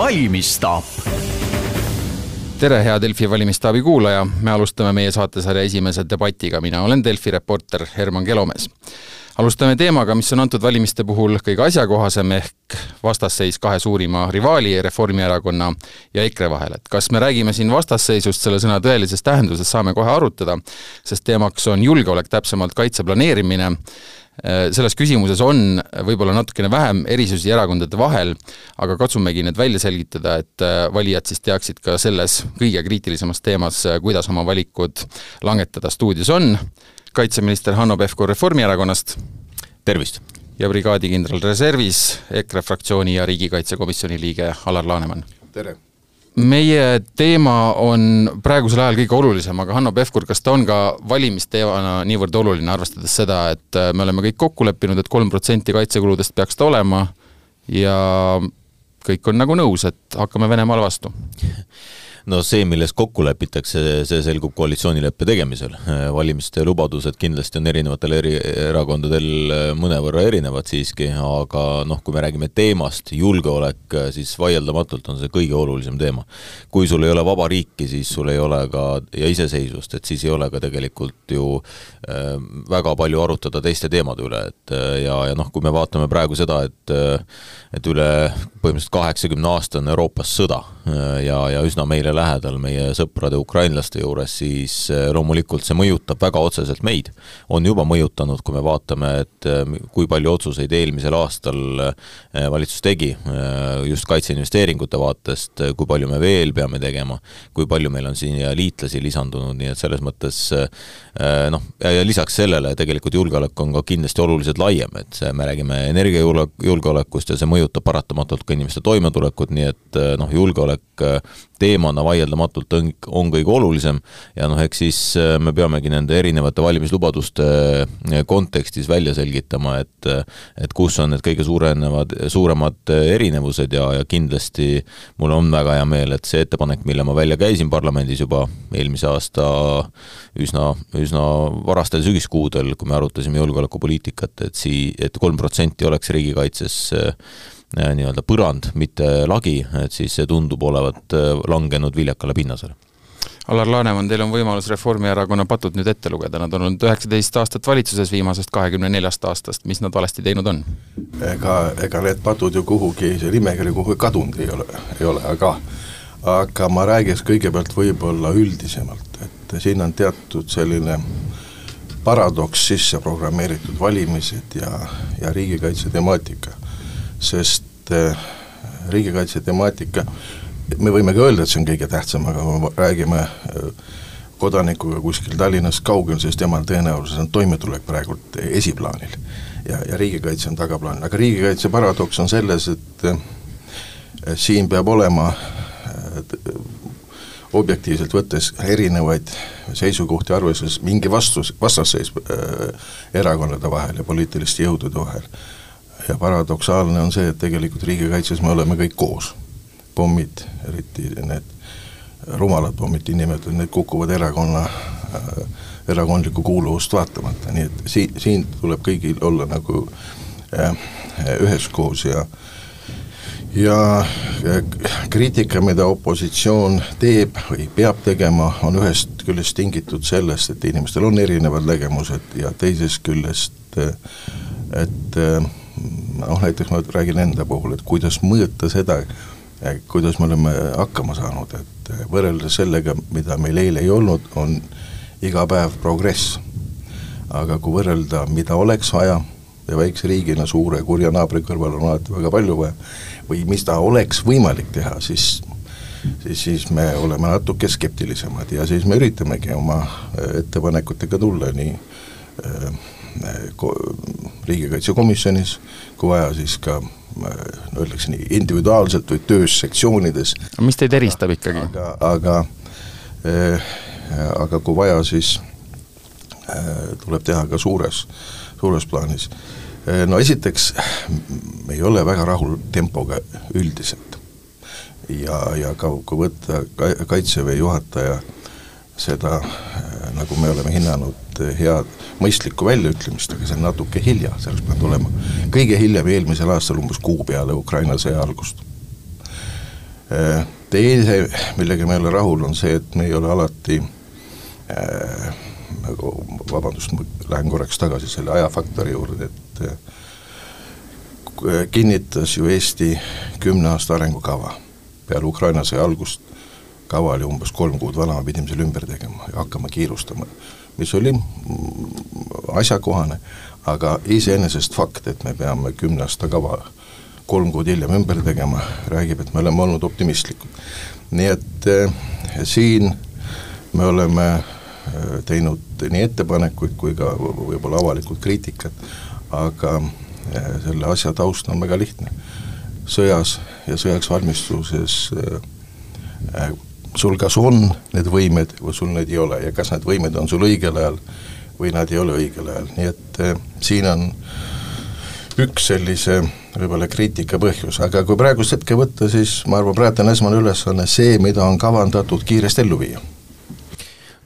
valimisstaap. tere, hea Delfi valimistaabi kuulaja, me alustame meie saatesarja esimese debatiga, mina olen Delfi reporter Herman Kelomees. Alustame teemaga, mis on antud valimiste puhul kõige asjakohasem, ehk vastasseis kahe suurima rivaali, Reformierakonna ja EKRE vahel, et kas me räägime siin vastasseisust selle sõna tõelises tähenduses, saame kohe arutada, sest teemaks on julgeolek, täpsemalt kaitse planeerimine, selles küsimuses on võib-olla natukene vähem erisusi erakondade vahel, aga katsumegi need välja selgitada, et valijad siis teaksid ka selles kõige kriitilisemas teemas, kuidas oma valikud langetada. stuudios on kaitseminister Hanno Pevkur Reformierakonnast. tervist! ja brigaadikindral reservis, EKRE fraktsiooni ja riigikaitsekomisjoni liige Alar Laneman. tere! Meie teema on praegusel ajal kõige olulisem, aga Hanno Pevkur, kas ta on ka valimisteemana niivõrd oluline, arvestades seda, et me oleme kõik kokku leppinud et, et kolm protsenti kaitsekuludest peaks ta olema ja kõik on nagu nõus, et hakkame Venemaale vastu no see, milles kokku lepitakse, see selgub koalitsioonileppe tegemisel. valimiste lubadused kindlasti on erinevatel eri erakondadel mõnevõrra erinevad siiski, aga noh, kui me räägime teemast, julgeolek, siis vaieldamatult on see kõige olulisem teema. kui sul ei ole vaba riiki, siis sul ei ole ka, ja iseseisvust, et siis ei ole ka tegelikult ju äh, väga palju arutada teiste teemade üle, et ja, ja noh, kui me vaatame praegu seda, et et üle põhimõtteliselt kaheksakümne aasta on Euroopas sõda ja, ja üsna meile lähedal meie sõprade ukrainlaste juures, siis äh, loomulikult see mõjutab väga otseselt meid. on juba mõjutanud, kui me vaatame, et äh, kui palju otsuseid eelmisel aastal äh, valitsus tegi just kaitseinvesteeringute vaatest, kui palju me veel peame tegema, kui palju meil on siia liitlasi lisandunud, nii et selles mõttes noh, ja lisaks sellele tegelikult julgeolek on ka kindlasti oluliselt laiem, et me räägime energiajulgeolekust ja see mõjutab paratamatult ka inimeste toimetulekut, nii et noh, julgeolek teemana vaieldamatult on, on kõige olulisem. Ja noh, eks siis äh, me peamegi nende erinevate valimislubaduste äh, kontekstis välja selgitama, et et kus on need kõige suurenevad, suuremad erinevused ja, ja kindlasti mul on väga hea meel, et see ettepanek, mille ma välja käisin parlamendis juba eelmise aasta üsna, üsna varastel sügiskuudel, kui me arutasime julgeolekupoliitikat, et sii-, et kolm protsenti oleks riigikaitses Äh, nii-öelda põrand, mitte lagi, et siis see tundub olevat äh, langenud viljakale pinnasele. Alar Laneman, teil on võimalus Reformierakonna patud nüüd ette lugeda, nad on olnud üheksateist aastat valitsuses viimasest kahekümne neljast aastast, mis nad valesti teinud on? ega, ega need patud ju kuhugi, see nimekiri kuhugi kadunud ei ole, ei ole, aga aga ma räägiks kõigepealt võib-olla üldisemalt, et siin on teatud selline paradoks sisse programmeeritud valimised ja, ja riigikaitse temaatika sest äh, riigikaitse temaatika, me võime ka öelda, et see on kõige tähtsam, aga me räägime äh, kodanikuga kuskil Tallinnast kaugel, siis temal tõenäoliselt on toimetulek praegult esiplaanil. ja, ja riigikaitse on tagaplaanil, aga riigikaitse paradoks on selles, et äh, siin peab olema objektiivselt võttes erinevaid seisukohti arvestades mingi vastus, vastasseis äh, erakonnade vahel ja poliitiliste jõudude vahel ja paradoksaalne on see, et tegelikult riigikaitses me oleme kõik koos. pommid, eriti need rumalad pommid niinimetatud, need kukuvad erakonna äh,, erakondlikku kuuluvust vaatamata, nii et siin, siin tuleb kõigil olla nagu äh, üheskoos ja ja kriitika, mida opositsioon teeb või peab tegema, on ühest küljest tingitud sellest, et inimestel on erinevad nägemused ja teisest küljest, et äh, noh näiteks ma räägin enda puhul, et kuidas mõõta seda, kuidas me oleme hakkama saanud, et võrreldes sellega, mida meil eile ei olnud, on iga päev progress. aga kui võrrelda, mida oleks vaja ja väikse riigina suure kurja naabri kõrval on alati väga palju vaja, või mis ta oleks võimalik teha, siis siis, siis me oleme natuke skeptilisemad ja siis me üritamegi oma ettepanekutega tulla nii äh, riigikaitsekomisjonis, kui vaja, siis ka no öeldakse nii, individuaalselt või töös sektsioonides. mis teid eristab ikkagi? aga, aga äh, aga kui vaja, siis äh, tuleb teha ka suures, suures plaanis äh,. No esiteks, me ei ole väga rahul tempoga üldiselt. ja, ja ka kui võtta ka Kaitseväe juhataja seda, nagu me oleme hinnanud, head mõistlikku väljaütlemist, aga see on natuke hilja, see oleks pidanud olema kõige hiljem eelmisel aastal umbes kuu peale Ukraina sõja algust. Teise, millega me ei ole rahul, on see, et me ei ole alati äh, nagu vabandust, ma lähen korraks tagasi selle ajafaktori juurde, et äh, kinnitas ju Eesti kümne aasta arengukava peale Ukraina sõja algust, kava oli umbes kolm kuud vana, me pidime selle ümber tegema ja hakkama kiirustama, mis oli mm, asjakohane, aga iseenesest fakt, et me peame kümne aasta kava kolm kuud hiljem ümber tegema, räägib, et me oleme olnud optimistlikud. nii et äh, siin me oleme äh, teinud nii ettepanekuid kui ka võib-olla avalikult kriitikat, aga äh, selle asja taust on väga lihtne. sõjas ja sõjaks valmistuses äh, sul kas on need võimed või sul neid ei ole ja kas need võimed on sul õigel ajal või nad ei ole õigel ajal, nii et äh, siin on üks sellise võib-olla kriitika põhjus, aga kui praegust hetke võtta, siis ma arvan, praegu on esmane ülesanne see, mida on kavandatud kiiresti ellu viia.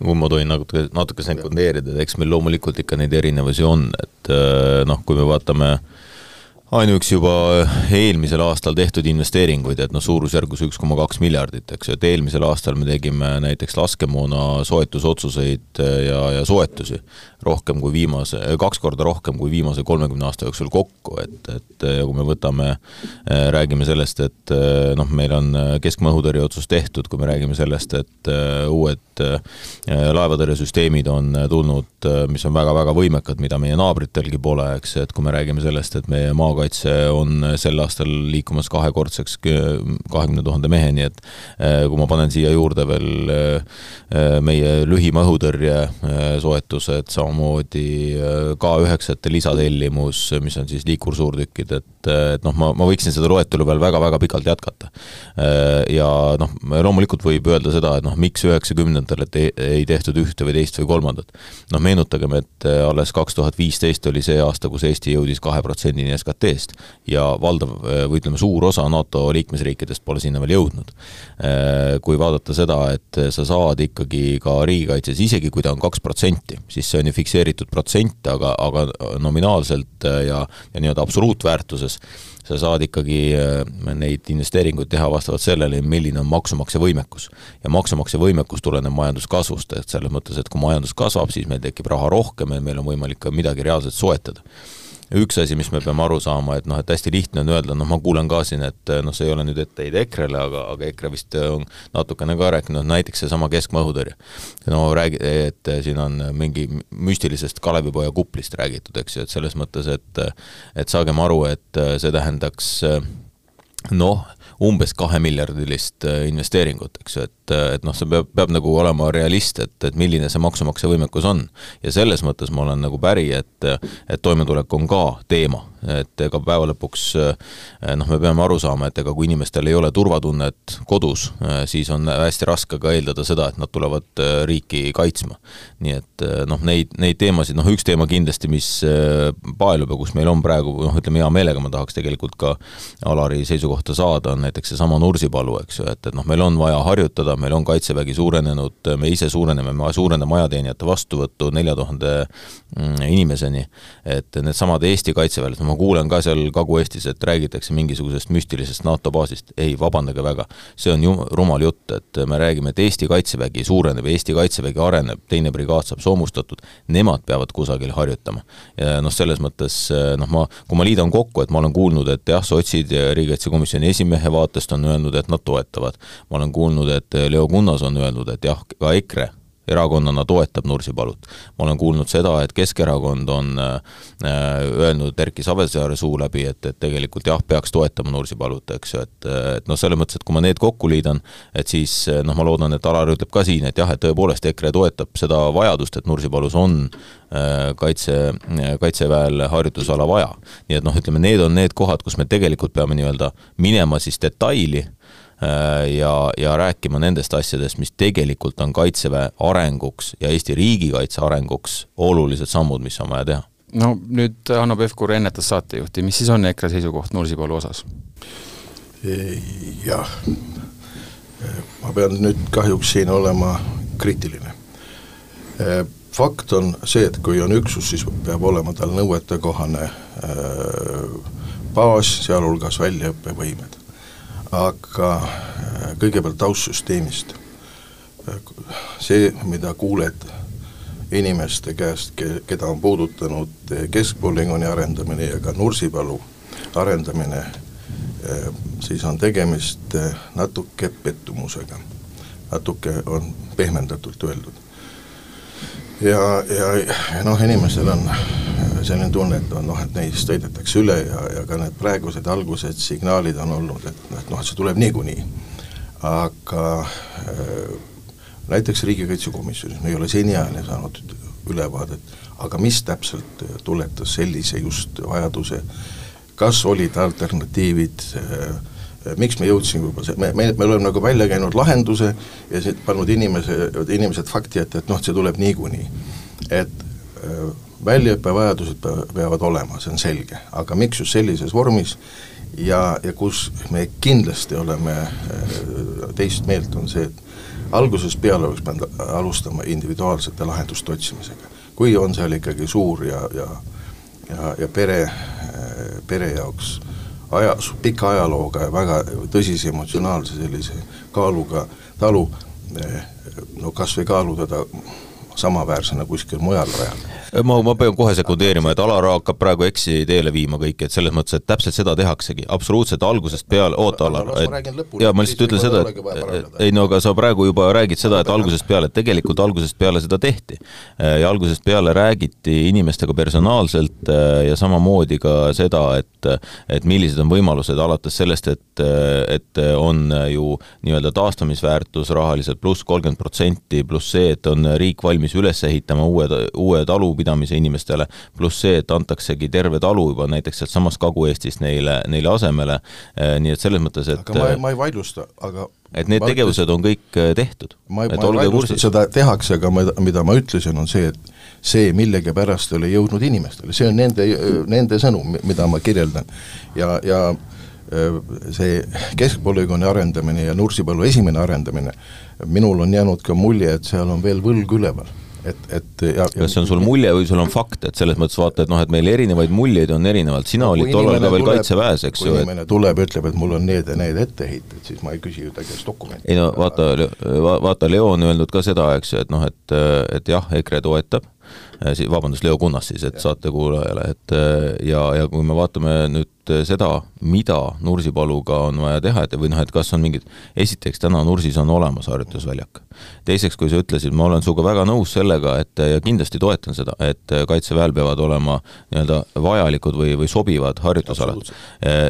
Kui ma tohin natuke, natuke sekundeerida, et eks meil loomulikult ikka neid erinevusi on, et äh, noh, kui me vaatame äh, ainuüksi juba eelmisel aastal tehtud investeeringuid, et noh, suurusjärgus üks koma kaks miljardit, eks ju, et eelmisel aastal me tegime näiteks laskemoona soetusotsuseid ja, ja soetusi rohkem kui viimase, kaks korda rohkem kui viimase kolmekümne aasta jooksul kokku, et, et kui me võtame, räägime sellest, et noh, meil on keskmaa õhutõrje otsus tehtud, kui me räägime sellest, et uued laevatõrjesüsteemid on tulnud, mis on väga-väga võimekad, mida meie naabritelgi pole, eks, et kui me räägime sellest, et meie maakaitse kaitse on sel aastal liikumas kahekordseks kahekümne tuhande meheni, et kui ma panen siia juurde veel meie lühima õhutõrje soetused, samamoodi K9-te lisatellimus, mis on siis liikursuurtükid, et, et noh, ma, ma võiksin seda loetelu veel väga-väga pikalt jätkata. Ja noh, loomulikult võib öelda seda, et noh, miks üheksakümnendatel, et ei, ei tehtud ühte või teist või kolmandat. noh, meenutagem, et alles kaks tuhat viisteist oli see aasta, kus Eesti jõudis kahe protsendini SKT-st ja valdav või ütleme, suur osa NATO liikmesriikidest pole sinna veel jõudnud. Kui vaadata seda, et sa saad ikkagi ka riigikaitses, isegi kui ta on kaks protsenti, siis see on ju fikseeritud protsent, aga, aga nominaalselt ja, ja nii-öelda absoluutväärtuses sa saad ikkagi neid investeeringuid teha vastavalt sellele, milline on maksumaksja võimekus. ja maksumaksja võimekus tuleneb majanduskasvust, et selles mõttes, et kui majandus kasvab, siis meil tekib raha rohkem ja meil on võimalik ka midagi reaalselt soetada üks asi, mis me peame aru saama, et noh, et hästi lihtne on öelda, noh, ma kuulen ka siin, et noh, see ei ole nüüd etteheide EKRE-le, aga, aga EKRE vist on natukene ka rääkinud, näiteks seesama keskmaa õhutõrje. no räägi-, et siin on mingi müstilisest Kalevipoja kuplist räägitud, eks ju, et selles mõttes, et et saagem aru, et see tähendaks noh, umbes kahemiljardilist investeeringut, eks ju, et et, et noh, see peab, peab nagu olema realist, et, et milline see maksumaksja võimekus on. ja selles mõttes ma olen nagu päri, et, et toimetulek on ka teema, et ega päeva lõpuks noh, me peame aru saama, et ega kui inimestel ei ole turvatunnet kodus, siis on hästi raske ka eeldada seda, et nad tulevad riiki kaitsma. nii et noh, neid, neid teemasid, noh üks teema kindlasti, mis paelub ja kus meil on praegu, noh ütleme hea meelega ma tahaks tegelikult ka Alari seisukohta saada, on näiteks seesama Nursipalu, eks ju, et, et noh, meil on vaja harjutada, meil on Kaitsevägi suurenenud, me ise suureneme, me suurendame ajateenijate vastuvõttu nelja tuhande mm, inimeseni, et needsamad Eesti kaitseväelased, ma kuulen ka seal Kagu-Eestis, et räägitakse mingisugusest müstilisest NATO baasist, ei, vabandage väga, see on ju rumal jutt, et me räägime, et Eesti kaitsevägi suureneb, Eesti kaitsevägi areneb, teine brigaad saab soomustatud, nemad peavad kusagil harjutama. noh, selles mõttes noh, ma, kui ma liidan kokku, et ma olen kuulnud, et jah, sotsid ja riigikaitsekomisjoni esimehe vaatest on öelnud, et nad toetavad, ma olen kuulnud, et Leo Kunnas on öelnud, et jah, ka EKRE erakonnana toetab Nursipalut. ma olen kuulnud seda, et Keskerakond on äh, öelnud Erki Savisaare suu läbi, et, et tegelikult jah, peaks toetama Nursipalut, eks ju, et, et noh, selles mõttes, et kui ma need kokku liidan, et siis noh, ma loodan, et Alar ütleb ka siin, et jah, et tõepoolest EKRE toetab seda vajadust, et Nursipalus on äh, kaitse, kaitseväel harjutusala vaja. nii et noh, ütleme, need on need kohad, kus me tegelikult peame nii-öelda minema siis detaili Äh, ja, ja rääkima nendest asjadest, mis tegelikult on Kaitseväe arenguks ja Eesti riigikaitse arenguks olulised sammud, mis on vaja teha. no nüüd Hanno Pevkur ennetas saatejuhti, mis siis on EKRE seisukoht Nursipalu osas? jah, ma pean nüüd kahjuks siin olema kriitiline. Fakt on see, et kui on üksus, siis peab olema tal nõuetekohane baas, sealhulgas väljaõppevõimed aga kõigepealt taustsüsteemist. see, mida kuuled inimeste käest, keda on puudutanud keskpolügooni arendamine ja ka Nursipalu arendamine, siis on tegemist natuke pettumusega. natuke on pehmendatult öeldud ja, ja, noh, inimestel on selline tunne, et noh, et neist sõidetakse üle ja, ja ka need praegused algused signaalid on olnud, et, et noh, et see tuleb niikuinii. aga äh, näiteks Riigikaitsekomisjonis me ei ole seniajani saanud ülevaadet, aga mis täpselt tuletas sellise just vajaduse, kas olid alternatiivid äh,, miks me jõudsime võib-olla, me, me, me oleme nagu välja käinud lahenduse ja siis pannud inimese, inimesed fakti ette, et noh, et see tuleb niikuinii. et äh, väljaõppevajadused peavad olema, see on selge, aga miks just sellises vormis ja, ja kus me kindlasti oleme äh, teist meelt, on see, et algusest peale oleks pidanud alustama individuaalsete lahenduste otsimisega. kui on seal ikkagi suur ja, ja ja, ja pere, äh, pere jaoks aja, pika ajalooga ja väga tõsise emotsionaalse sellise kaaluga talu, eh, no kas või kaaluda ta samaväärsena kuskil mujal rajada ma, ma pean kohe sekundeerima, et Alar hakkab praegu eksi teele viima kõike, et selles mõttes, et täpselt seda tehaksegi, absoluutselt algusest peale, oota Alar, et ja ma lihtsalt ütlen seda, et ei no aga sa praegu juba räägid seda, et algusest peale, tegelikult algusest peale seda tehti. ja algusest peale räägiti inimestega personaalselt äh, ja samamoodi ka seda, et et millised on võimalused alates sellest, et, et on ju nii-öelda taastamisväärtus rahaliselt pluss kolmkümmend protsenti, pluss see, et on riik valmis üles ehitama uue, uue talupidamise pidamise inimestele, pluss see, et antaksegi terve talu juba näiteks sealtsamast Kagu-Eestist neile, neile asemele, eh, nii et selles mõttes, et aga ma, ma ei vaidlusta, aga et need tegevused on kõik eh, tehtud. ma ei, ma ei vaidlusta, et seda tehakse, aga ma, mida ma ütlesin, on see, et see millegipärast ei ole jõudnud inimestele, see on nende, nende sõnum, mida ma kirjeldan. ja, ja eh, see keskpolügooni arendamine ja Nursipalu esimene arendamine, minul on jäänud ka mulje, et seal on veel võlg üleval et, et ja, kas see on sul mulje või sul on fakt, et selles mõttes vaata, et noh, et meil erinevaid muljeid on erinevalt, sina no, olid tollal ka veel Kaitseväes, eks ju. kui inimene et... tuleb, ütleb, et mul on need ja need etteheited, siis ma ei küsi ju ta käest dokumenti. ei no vaata, vaata, Leo on öelnud ka seda, eks ju, et noh, et, et jah, EKRE toetab, vabandust, Leo Kunnas siis, et saatekuulajale, et ja, ja kui me vaatame nüüd seda, mida Nursipaluga on vaja teha, et või noh, et kas on mingid, esiteks täna Nursis on olemas harjutusväljak. teiseks, kui sa ütlesid, ma olen sinuga väga nõus sellega, et ja kindlasti toetan seda, et Kaitseväel peavad olema nii-öelda vajalikud või, või sobivad harjutusalad.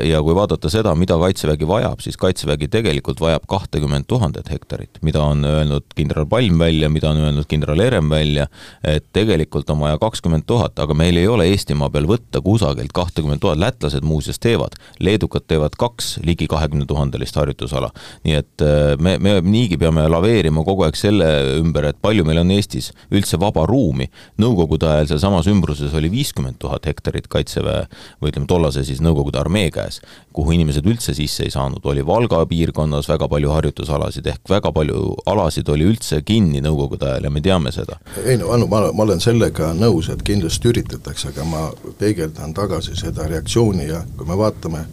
ja kui vaadata seda, mida Kaitsevägi vajab, siis Kaitsevägi tegelikult vajab kahtekümmet tuhandet hektarit, mida on öelnud kindral Palm välja, mida on öelnud kindral Herem välja, et tegelikult on vaja kakskümmend tuhat, aga meil ei ole Eestimaa peal võtta kusagilt kahtekümmet tuhat, lätlased muuseas teevad, leedukad teevad kaks ligi kahekümne tuhandelist harjutusala. nii et äh, me, me niigi peame laveerima kogu aeg selle ümber, et palju meil on Eestis üldse vaba ruumi. Nõukogude ajal sealsamas ümbruses oli viiskümmend tuhat hektarit kaitseväe või ütleme, tollase siis Nõukogude armee käes, kuhu inimesed üldse sisse ei saanud, oli Valga piirkonnas väga palju harjutusalasid, ehk väga palju alasid oli üldse kinni Nõukogude ajal ja me teame seda. ei no Anu, ma, ma olen sellega nõus, et kindlasti üritatakse, aga ma peegeldan tagasi seda reaktsiooni ja kui me vaatame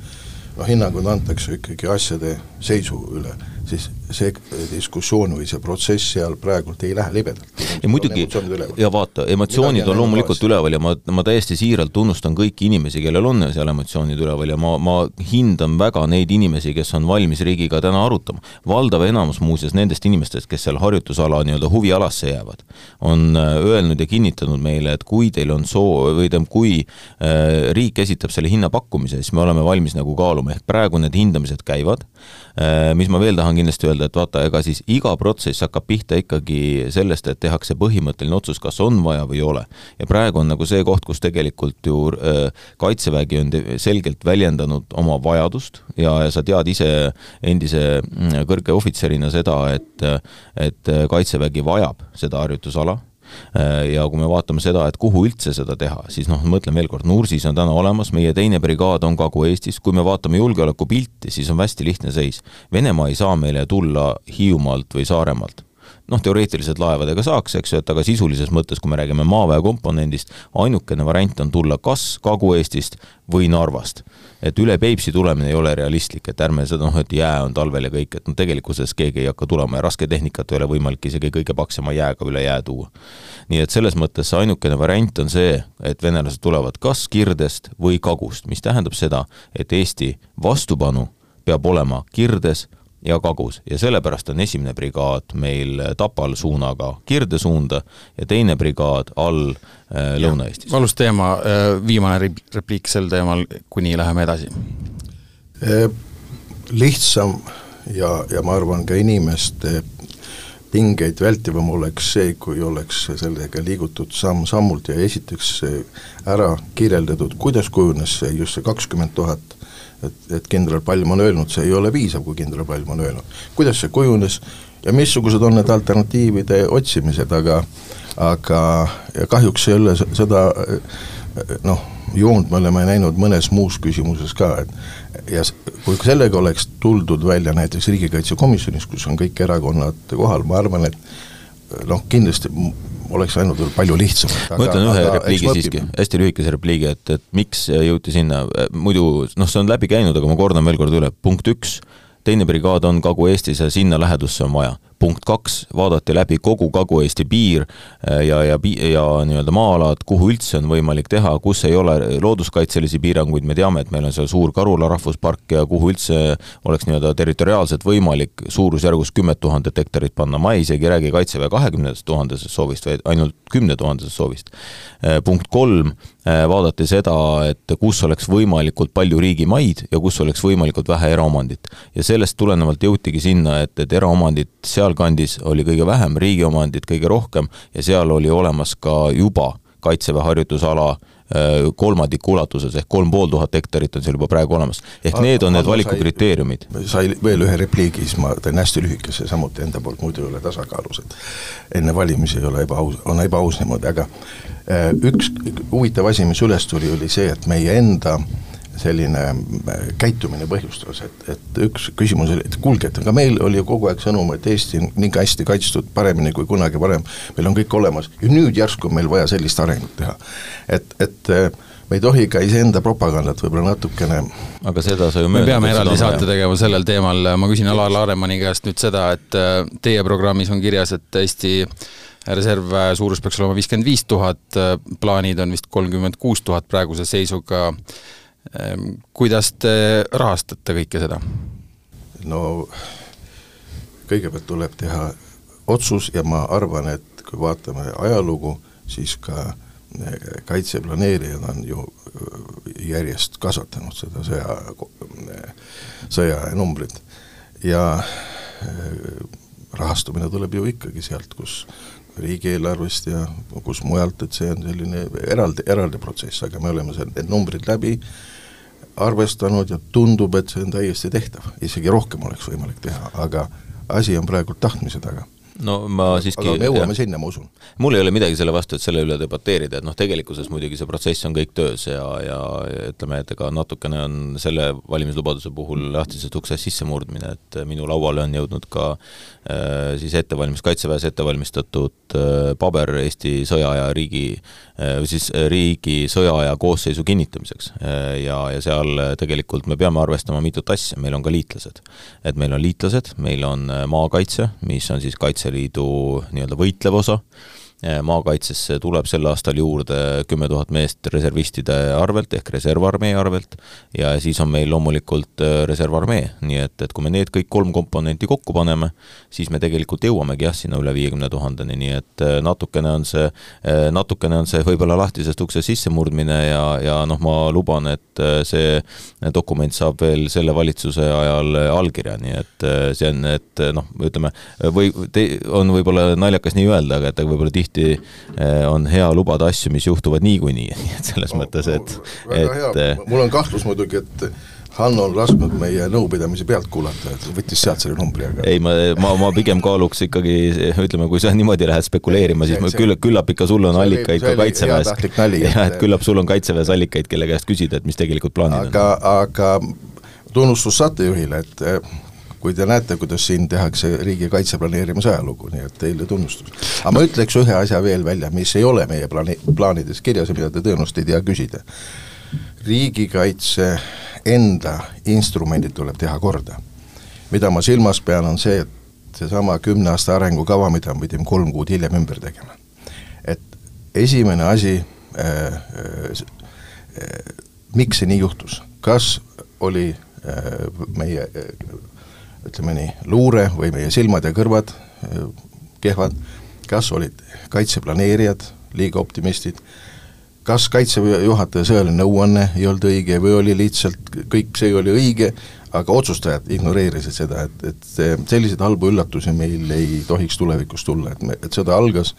noh, hinnangud antakse ikkagi asjade seisu üle, siis see diskussioon või see protsess seal praegult ei lähe libedalt. ja muidugi, ja vaata, emotsioonid on loomulikult üleval ja ma, ma täiesti siiralt tunnustan kõiki inimesi, kellel on seal emotsioonid üleval ja ma, ma hindan väga neid inimesi, kes on valmis riigiga täna arutama. valdav enamus muuseas nendest inimestest, kes seal harjutusala nii-öelda huvialasse jäävad, on äh, öelnud ja kinnitanud meile, et kui teil on soov või tähendab, kui äh, riik esitab selle hinnapakkumise, siis me oleme valmis nagu kaaluma, ehk praegu need hindamised käivad äh,, mis ma veel tahan kindlasti öelda, et vaata, ega siis iga protsess hakkab pihta ikkagi sellest, et tehakse põhimõtteline otsus, kas on vaja või ei ole. ja praegu on nagu see koht, kus tegelikult ju äh, Kaitsevägi on selgelt väljendanud oma vajadust ja, ja sa tead ise endise mm, kõrge ohvitserina seda, et et Kaitsevägi vajab seda harjutusala Äh, ja kui me vaatame seda, et kuhu üldse seda teha, siis noh, mõtlen veel kord, Nursis on täna olemas, meie teine brigaad on Kagu-Eestis, kui me vaatame julgeolekupilti, siis on hästi lihtne seis. Venemaa ei saa meile tulla Hiiumaalt või Saaremaalt noh, teoreetiliselt laevadega saaks, eks ju, et aga sisulises mõttes, kui me räägime maaväe komponendist, ainukene variant on tulla kas Kagu-Eestist või Narvast. et üle Peipsi tulemine ei ole realistlik, et ärme seda noh, et jää on talvel ja kõik, et noh, tegelikkuses keegi ei hakka tulema ja rasketehnikat ei ole võimalik isegi kõige paksema jääga üle jää tuua. nii et selles mõttes see ainukene variant on see, et venelased tulevad kas Kirdest või Kagust, mis tähendab seda, et Eesti vastupanu peab olema Kirdes ja Kagus ja sellepärast on esimene brigaad meil Tapal suunaga Kirde suunda ja teine brigaad all äh, Lõuna-Eestis. valus teema, äh, viimane repliik sel teemal, kuni läheme edasi. Äh, lihtsam ja, ja ma arvan, ka inimeste pingeid vältivam oleks see, kui oleks sellega liigutud samm-sammult ja esiteks ära kirjeldatud, kuidas kujunes see just see kakskümmend tuhat et, et kindral Palm on öelnud, see ei ole piisav, kui kindral Palm on öelnud. kuidas see kujunes ja missugused on need alternatiivide otsimised, aga aga kahjuks ole seda noh, joont me oleme näinud mõnes muus küsimuses ka, et ja kui sellega oleks tuldud välja näiteks Riigikaitsekomisjonis, kus on kõik erakonnad kohal, ma arvan, et noh, kindlasti oleks läinud veel palju lihtsamalt. ma ütlen ühe repliigi siiski, hästi lühikese repliigi, et, et miks jõuti sinna, muidu noh, see on läbi käinud, aga ma kordan veel kord üle, punkt üks, teine brigaad on Kagu-Eestis ja sinna lähedusse on vaja punkt kaks, vaadati läbi kogu Kagu-Eesti piir äh, ja, ja, ja nii-öelda maa-alad, kuhu üldse on võimalik teha, kus ei ole looduskaitselisi piiranguid, me teame, et meil on seal suur Karula rahvuspark ja kuhu üldse oleks nii-öelda territoriaalselt võimalik suurusjärgus kümmet tuhandet hektarit panna, ma ei isegi räägi Kaitseväe kahekümnendast tuhandesest soovist, vaid ainult kümne tuhandesest soovist. Äh, punkt kolm, äh, vaadati seda, et kus oleks võimalikult palju riigimaid ja kus oleks võimalikult vähe eraomandit. ja sellest tulenevalt jõutigi sinna, et, et eraomandit seal sealkandis oli kõige vähem, riigi omandit kõige rohkem ja seal oli olemas ka juba Kaitseväe harjutusala äh, kolmandiku ulatuses ehk kolm pool tuhat hektarit on seal juba praegu olemas. ehk A need on need valikukriteeriumid. sai veel ühe repliigi, siis ma teen hästi lühikese samuti enda poolt, muidu ei ole tasakaalus, et enne valimisi ei ole ebaaus, on ebaaus niimoodi, aga äh, üks huvitav asi, mis üles tuli, oli see, et meie enda äh, selline äh, käitumine põhjustas, et, et üks küsimus oli, et kuulge, et aga meil oli ju kogu aeg sõnum, et Eesti on nii hästi kaitstud, paremini kui kunagi varem, meil on kõik olemas ja nüüd järsku on meil vaja sellist arengut teha. et, et äh, me ei tohi ka iseenda propagandat võib-olla natukene aga seda sa ju me peame eraldi saate tegema sellel teemal, ma küsin Alar Laaremani käest nüüd seda, et äh, teie programmis on kirjas, et Eesti reservväe suurus peaks olema viiskümmend viis tuhat, plaanid on vist kolmkümmend kuus tuhat praeguse seisuga kuidas te rahastate kõike seda? no kõigepealt tuleb teha otsus ja ma arvan, et kui vaatame ajalugu, siis ka eh, kaitseplaneerijad on ju eh, järjest kasvatanud seda sõja, eh, sõjanumbrit ja rahastamine tuleb ju ikkagi sealt, kus riigieelarvest ja kus mujalt, et see on selline eraldi, eraldi protsess, aga me oleme need numbrid läbi arvestanud ja tundub, et see on täiesti tehtav, isegi rohkem oleks võimalik teha, aga asi on praegu tahtmise taga no ma siiski aga me jõuame sinna, ma usun. mul ei ole midagi selle vastu, et selle üle debateerida, et noh, tegelikkuses muidugi see protsess on kõik töös ja, ja, ütleme, et ega natukene on selle valimislubaduse puhul lahtisest uksest sissemurdmine, et minu lauale on jõudnud ka äh, siis ettevalmis-, Kaitseväes ettevalmistatud äh, paber Eesti sõjaaja riigi äh,, siis riigi sõjaaja koosseisu kinnitamiseks äh,. ja, ja seal tegelikult me peame arvestama mitut asja, meil on ka liitlased. et meil on liitlased, meil on äh, maakaitse, mis on siis kaitse Kaitseliidu nii-öelda võitlev osa maakaitsesse tuleb sel aastal juurde kümme tuhat meest reservistide arvelt ehk reservarmee arvelt ja siis on meil loomulikult eh, reservarmee, nii et, et kui me need kõik kolm komponenti kokku paneme, siis me tegelikult jõuamegi jah, sinna üle viiekümne tuhandeni, nii et eh, natukene on see, natukene on see võib-olla lahtisest uksest sissemurdmine ja, ja noh, ma luban, et see dokument saab veel selle valitsuse ajal allkirja, nii et see on, et noh, ütleme, või te, on võib-olla naljakas nii öelda, aga et võib-olla tihti tihti eh, on hea lubada asju, mis juhtuvad niikuinii, nii et selles no, mõttes, et väga et eh, mul on kahtlus muidugi, et Hanno on lasknud meie nõupidamise pealt kuulata, et võttis sealt selle numbri, aga ei, ma, ma, ma pigem kaaluks ikkagi, ütleme, kui sa niimoodi lähed spekuleerima, siis see, küll, küllap ikka sul on allikaid ka Kaitseväes. jah, et küllap sul on Kaitseväes allikaid, kelle käest küsida, et mis tegelikult plaanid aga, on. aga tunnustus saatejuhile, et kui te näete, kuidas siin tehakse riigikaitse planeerimise ajalugu, nii et teile tunnustus. aga ma ütleks ühe asja veel välja, mis ei ole meie plaani, plaanides kirjas ja mida te tõenäoliselt ei tea küsida. riigikaitse enda instrumendid tuleb teha korda. mida ma silmas pean, on see, et seesama kümne aasta arengukava, mida me pidime kolm kuud hiljem ümber tegema. et esimene asi äh,, äh, äh, miks see nii juhtus, kas oli äh, meie äh, ütleme nii, luure või meie silmad ja kõrvad äh, kehvad, kas olid kaitseplaneerijad liiga optimistid, kas Kaitseväe juhataja sõjaline nõuanne ei olnud õige või oli lihtsalt kõik see oli õige, aga otsustajad ignoreerisid seda, et, et selliseid halbu üllatusi meil ei tohiks tulevikus tulla, et me, et sõda algas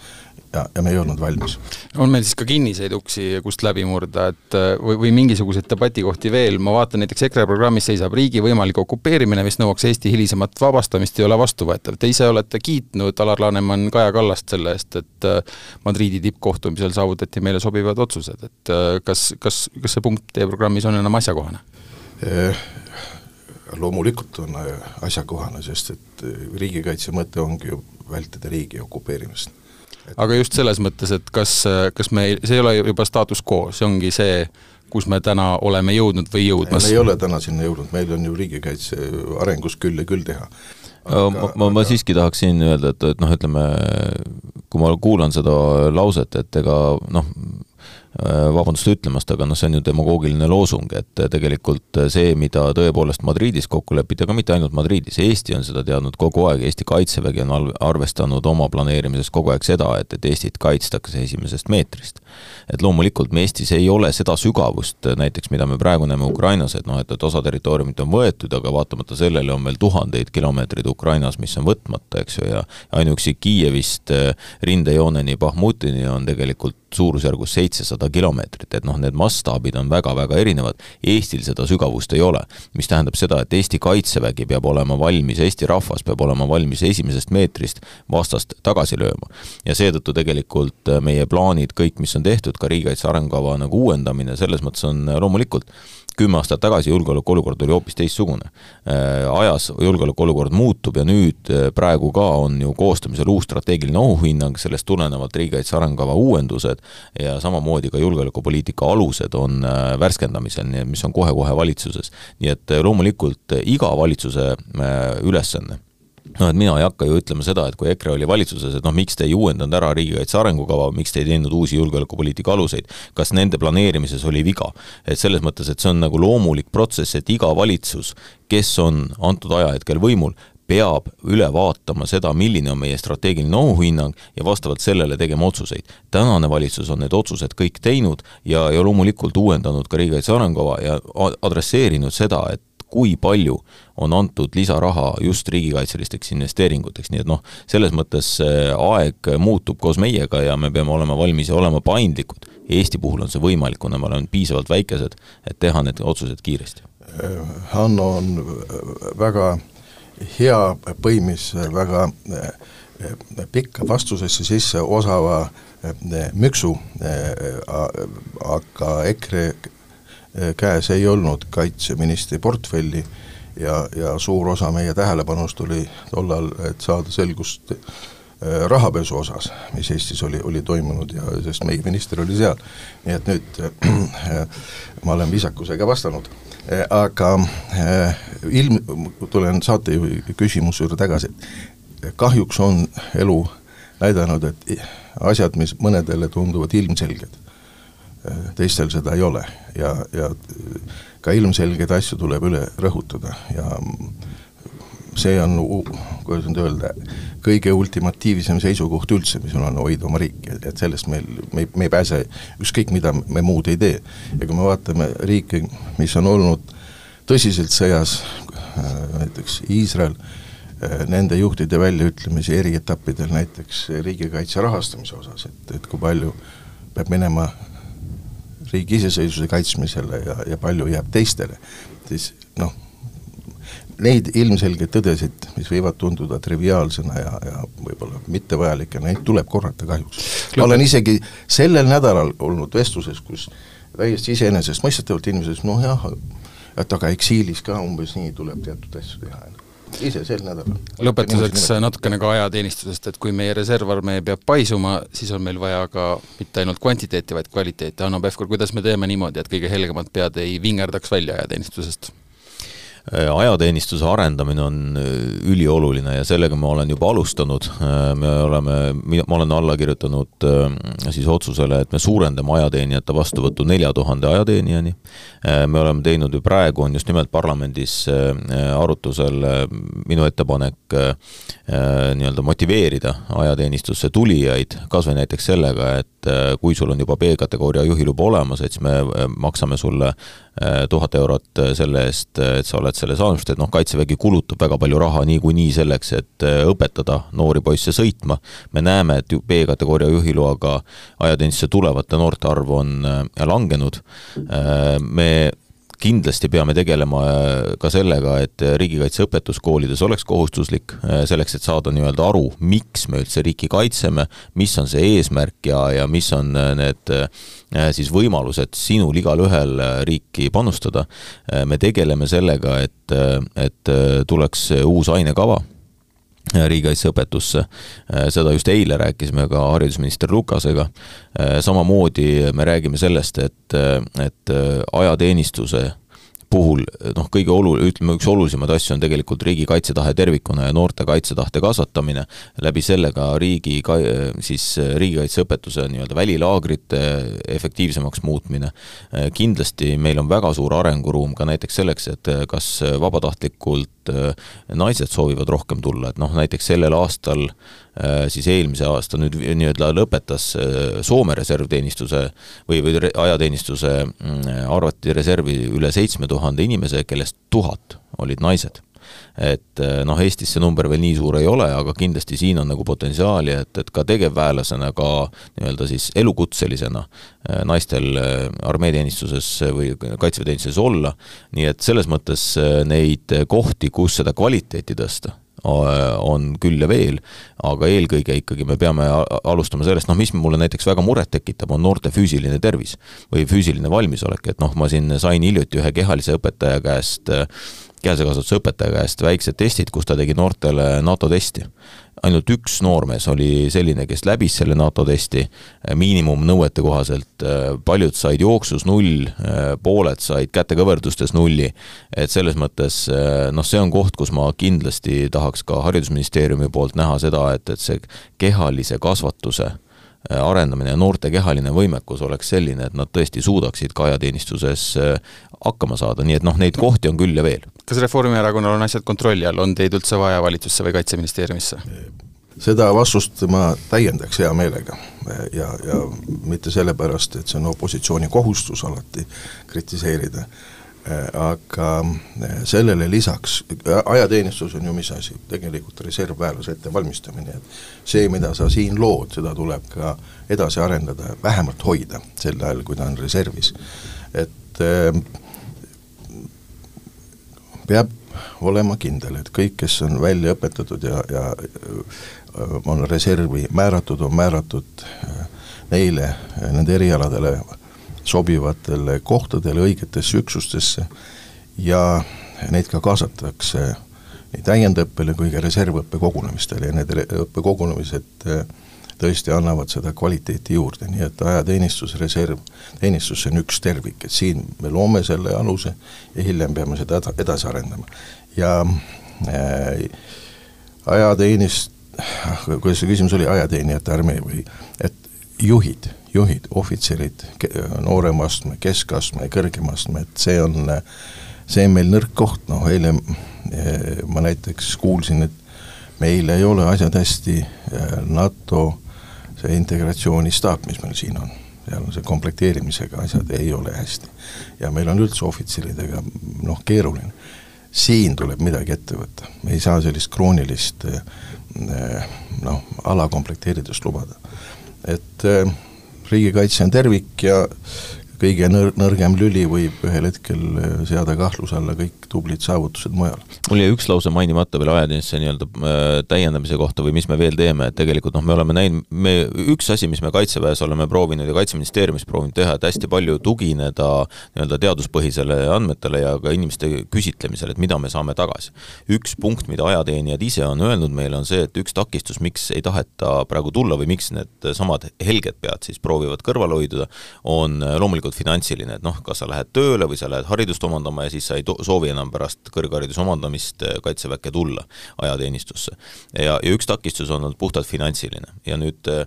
ja, ja me ei olnud valmis. on meil siis ka kinniseid uksi, kust läbi murda, et või, või mingisuguseid debatikohti veel, ma vaatan näiteks EKRE programmis seisab riigi võimalik okupeerimine, mis nõuaks Eesti hilisemat vabastamist, ei ole vastuvõetav. Te ise olete kiitnud Alar Laneman Kaja Kallast selle eest, et Madriidi tippkohtumisel saavutati meile sobivad otsused, et kas, kas, kas see punkt teie programmis on enam asjakohane? Loomulikult on asjakohane, sest et riigikaitse mõte ongi ju vältida riigi okupeerimist aga just selles mõttes, et kas, kas me, see ei ole juba status quo, see ongi see, kus me täna oleme jõudnud või jõudmas? me ei ole täna sinna jõudnud, meil on ju riigikaitse arengus küll ja küll teha. Aga, ma, ma, ma siiski tahaksin öelda, et, et noh, ütleme, kui ma kuulan seda lauset, et ega noh, Äh, vabandust ütlemast, aga noh, see on ju demagoogiline loosung, et tegelikult see, mida tõepoolest Madridis kokku lepiti, aga mitte ainult Madridis, Eesti on seda teadnud kogu aeg, Eesti Kaitsevägi on arvestanud oma planeerimises kogu aeg seda, et, et Eestit kaitstakse esimesest meetrist. et loomulikult me Eestis ei ole seda sügavust näiteks, mida me praegu näeme Ukrainas, et noh, et, et osa territooriumit on võetud, aga vaatamata sellele on veel tuhandeid kilomeetreid Ukrainas, mis on võtmata, eks ju, ja ainuüksi Kiievist äh, rindejooneni Bahmutini on tegelikult suurusjärgus seitsesada kilomeetrit, et noh, need mastaabid on väga-väga erinevad. Eestil seda sügavust ei ole, mis tähendab seda, et Eesti Kaitsevägi peab olema valmis, Eesti rahvas peab olema valmis esimesest meetrist vastast tagasi lööma. ja seetõttu tegelikult meie plaanid, kõik, mis on tehtud, ka riigikaitse arengukava nagu uuendamine, selles mõttes on loomulikult kümme aastat tagasi julgeolekuolukord oli hoopis teistsugune. Äh, ajas julgeolekuolukord muutub ja nüüd äh, praegu ka on ju koostamisel uus strateegiline ohuhinnang, sellest tulenevalt riigikaitse arengukava uuendused ja samamoodi ka julgeolekupoliitika alused on äh, värskendamisel, nii et mis on kohe-kohe valitsuses. nii et loomulikult iga valitsuse ülesanne noh, et mina ei hakka ju ütlema seda, et kui EKRE oli valitsuses, et noh, miks te ei uuendanud ära riigikaitse arengukava, miks te ei teinud uusi julgeolekupoliitika aluseid, kas nende planeerimises oli viga? et selles mõttes, et see on nagu loomulik protsess, et iga valitsus, kes on antud ajahetkel võimul, peab üle vaatama seda, milline on meie strateegiline ohuhinnang ja vastavalt sellele tegema otsuseid. tänane valitsus on need otsused kõik teinud ja, ja loomulikult uuendanud ka riigikaitse arengukava ja adresseerinud seda, et kui palju on antud lisaraha just riigikaitselisteks investeeringuteks, nii et noh, selles mõttes aeg muutub koos meiega ja me peame olema valmis ja olema paindlikud. Eesti puhul on see võimalik, kuna me oleme piisavalt väikesed, et teha need otsused kiiresti. Hanno on väga hea, põimis väga pikka vastusesse sisse osava müksu, aga EKRE käes ei olnud kaitseministri portfelli ja, ja suur osa meie tähelepanust oli tollal, et saada selgust eh, rahapesu osas, mis Eestis oli, oli toimunud ja sest meie minister oli seal. nii et nüüd äh, ma olen viisakusega vastanud äh,, aga äh, ilm, tulen saatejuhi küsimuse juurde tagasi, kahjuks on elu näidanud, et asjad, mis mõnedele tunduvad ilmselged, teistel seda ei ole. Ja, ja ka ilmselgeid asju tuleb üle rõhutada. Ja see on, kuidas nüüd öelda, kõige ultimatiivsem seisukoht üldse, mis on hoida oma riiki, et sellest meil, me me ei pääse, ükskõik mida me muud ei tee. ja kui me vaatame riike, mis on olnud tõsiselt sõjas, näiteks Iisrael, nende juhtide väljaütlemisi eri etappidel näiteks riigikaitse rahastamise osas, et, et kui palju peab minema riigi iseseisvuse kaitsmisele ja, ja palju jääb teistele, siis noh, neid ilmselgeid tõdesid, mis võivad tunduda triviaalsena ja, ja võib-olla mittevajalikena, neid tuleb korrata kahjuks. olen isegi sellel nädalal olnud vestluses, kus täiesti iseenesestmõistetavalt inimesed, noh jah, et aga eksiilis ka umbes nii tuleb teatud asju teha. Ise sel nädalal. lõpetuseks natukene ka ajateenistusest, et kui meie reservarmee peab paisuma, siis on meil vaja ka mitte ainult kvantiteeti, vaid kvaliteeti. Hanno Pevkur, kuidas me teeme niimoodi, et kõige helgemad pead ei vingerdaks välja ajateenistusest? Äh, ajateenistuse arendamine on äh, ülioluline ja sellega ma olen juba alustanud, äh, me oleme, ma olen alla kirjutanud siis otsusele, et me suurendame ajateenijate vastuvõttu nelja tuhande ajateenijani, me oleme teinud ju praegu, on just nimelt parlamendis arutusel minu ettepanek nii-öelda motiveerida ajateenistusse tulijaid, kas või näiteks sellega, et kui sul on juba B-kategooria juhiluba olemas, et siis me maksame sulle tuhat eurot selle eest, et sa oled selle saanud, et noh, Kaitsevägi kulutab väga palju raha niikuinii selleks, et äh, õpetada noori poisse sõitma, me näeme, et B-kategooria juhiloaga ajateenistusse tulevate noorte arv on äh, langenud, äh, me kindlasti peame tegelema ka sellega, et riigikaitseõpetus koolides oleks kohustuslik, selleks et saada nii-öelda aru, miks me üldse riiki kaitseme, mis on see eesmärk ja, ja mis on need Äh, siis võimalused sinul igalühel äh, riiki panustada. Äh, me tegeleme sellega, et, et tuleks uus ainekava riigikaitseõpetusse, seda just eile rääkisime ka haridusminister Lukasega, samamoodi me räägime sellest, et, et ajateenistuse puhul noh, kõige olu-, ütleme, üks olulisemaid asju on tegelikult riigi kaitsetahe tervikuna ja noorte kaitsetahte kasvatamine, läbi selle ka riigi ka-, siis riigikaitseõpetuse nii-öelda välilaagrite efektiivsemaks muutmine. kindlasti meil on väga suur arenguruum ka näiteks selleks, et kas vabatahtlikult naised soovivad rohkem tulla, et noh, näiteks sellel aastal Äh, siis eelmise aasta nüüd nii-öelda lõpetas äh, Soome reservteenistuse või, või ajateenistuse, mm, arvati reservi üle seitsme tuhande inimese, kellest tuhat olid naised et äh, noh, Eestis see number veel nii suur ei ole, aga kindlasti siin on nagu potentsiaali, et, et ka tegevväelasena, ka nii-öelda siis elukutselisena naistel armeeteenistuses või kaitseväeteenistuses olla, nii et selles mõttes neid kohti, kus seda kvaliteeti tõsta, on küll ja veel, aga eelkõige ikkagi me peame alustama sellest, noh, mis mulle näiteks väga muret tekitab, on noorte füüsiline tervis või füüsiline valmisolek, et noh, ma siin sain hiljuti ühe kehalise õpetaja käest kehalise kasvatuse õpetaja käest väiksed testid, kus ta tegi noortele NATO testi. ainult üks noormees oli selline, kes läbis selle NATO testi miinimumnõuete kohaselt, eh, paljud said jooksus null, eh, pooled said kätekõverdustes nulli, et selles mõttes noh, see on koht, kus ma kindlasti tahaks ka Haridusministeeriumi poolt näha seda, et, et see kehalise kasvatuse arendamine ja noorte kehaline võimekus oleks selline, et nad tõesti suudaksid ka ajateenistuses hakkama saada, nii et noh, neid kohti on küll ja veel. kas Reformierakonnal on asjad kontrolli all, on teid üldse vaja valitsusse või Kaitseministeeriumisse? seda vastust ma täiendaks hea meelega. Ja, ja mitte sellepärast, et see on opositsiooni kohustus alati kritiseerida, aga sellele lisaks, ajateenistus on ju mis asi, tegelikult reservväelase ettevalmistamine, et see, mida sa siin lood, seda tuleb ka edasi arendada, vähemalt hoida sel ajal, kui ta on reservis. et peab olema kindel, et kõik, kes on välja õpetatud ja, ja äh, on reservi määratud, on määratud äh, neile, nende erialadele sobivatele kohtadele, õigetesse üksustesse ja neid ka kaasatakse nii täiendõppele kui ka reservõppe kogunemistele. Ja need õppekogunemised äh, tõesti annavad seda kvaliteeti juurde, nii et ajateenistus, reserv, teenistus, on üks tervik, et siin me loome selle aluse ja hiljem peame seda edasi arendama. ja äh, ajateenist-, kuidas see küsimus oli, ajateenijate armee või, et juhid, juhid, ohvitserid, noorema astme, keskastme, kõrgema astme, et see on, see on meil nõrk koht, noh eile äh, ma näiteks kuulsin, et meil ei ole asjad hästi, äh, NATO see integratsioonistaap, mis meil siin on, seal on see komplekteerimisega asjad ei ole hästi. ja meil on üldse ohvitseridega noh, keeruline. siin tuleb midagi ette võtta, me ei saa sellist kroonilist eh, noh, alakomplekteeritust lubada. et eh, riigikaitse on tervik ja kõige nõr-, nõrgem lüli võib ühel hetkel äh, seada kahtluse alla kõik tublid saavutused mujal. mul jäi üks lause mainimata veel ajateenistuse nii-öelda äh, täiendamise kohta või mis me veel teeme, et tegelikult noh, me oleme näinud, me, üks asi, mis me Kaitseväes oleme proovinud ja Kaitseministeeriumis proovinud teha, et hästi palju tugineda nii-öelda teaduspõhisele andmetele ja ka inimeste küsitlemisele, et mida me saame tagasi. üks punkt, mida ajateenijad ise on öelnud meile, on see, et üks takistus, miks ei taheta praegu tulla või miks need samad helged pead siis proovivad kõrvale hoiduda, on loomulikult finantsiline, et noh, kas sa lähed tööle või sa lähed haridust omandama ja siis sa ei soovi enam pärast kõrghariduse omandamist äh, Kaitseväkke tulla ajateenistusse. ja, ja üks takistus on olnud puhtalt finantsiline ja nüüd äh,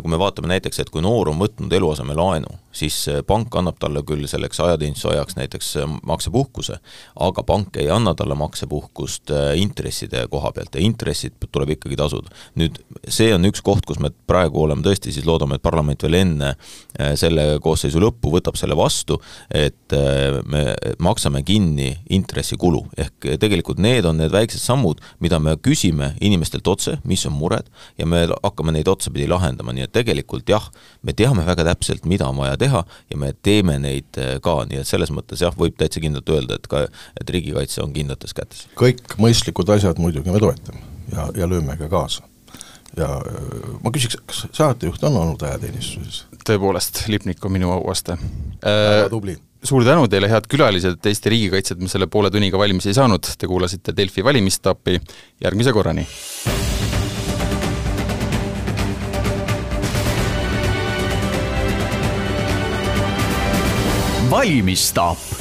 kui me vaatame näiteks, et kui noor on võtnud eluasemelaenu, siis äh, pank annab talle küll selleks ajateenistuse ajaks näiteks maksepuhkuse, aga pank ei anna talle maksepuhkust intresside koha pealt ja intressid tuleb ikkagi tasuda. nüüd see on üks koht, kus me praegu oleme tõesti siis loodame, et parlament veel enne selle koosseisu lõppu võtab selle vastu, et äh, me maksame kinni intressikulu. ehk tegelikult need on need väiksed sammud, mida me küsime inimestelt otse, mis on mured, ja me hakkame neid otsapidi lahendama, nii et tegelikult jah, me teame väga täpselt, mida on vaja teha ja me teeme neid äh, ka, nii et selles mõttes jah, võib täitsa kindlalt öelda, et ka, et riigikaitse on kindlates kätes. kõik mõistlikud asjad muidugi me toetame ja, ja lööme ka kaasa ja äh, ma küsiks, kas saatejuht on olnud ajateenistuses? tõepoolest, Lipnik on minu auaste. väga äh, tubli. suur tänu teile, head külalised, Eesti riigikaitset me selle poole tunniga valmis ei saanud, te kuulasite Delfi valimistaapi, järgmise korrani! valmistaap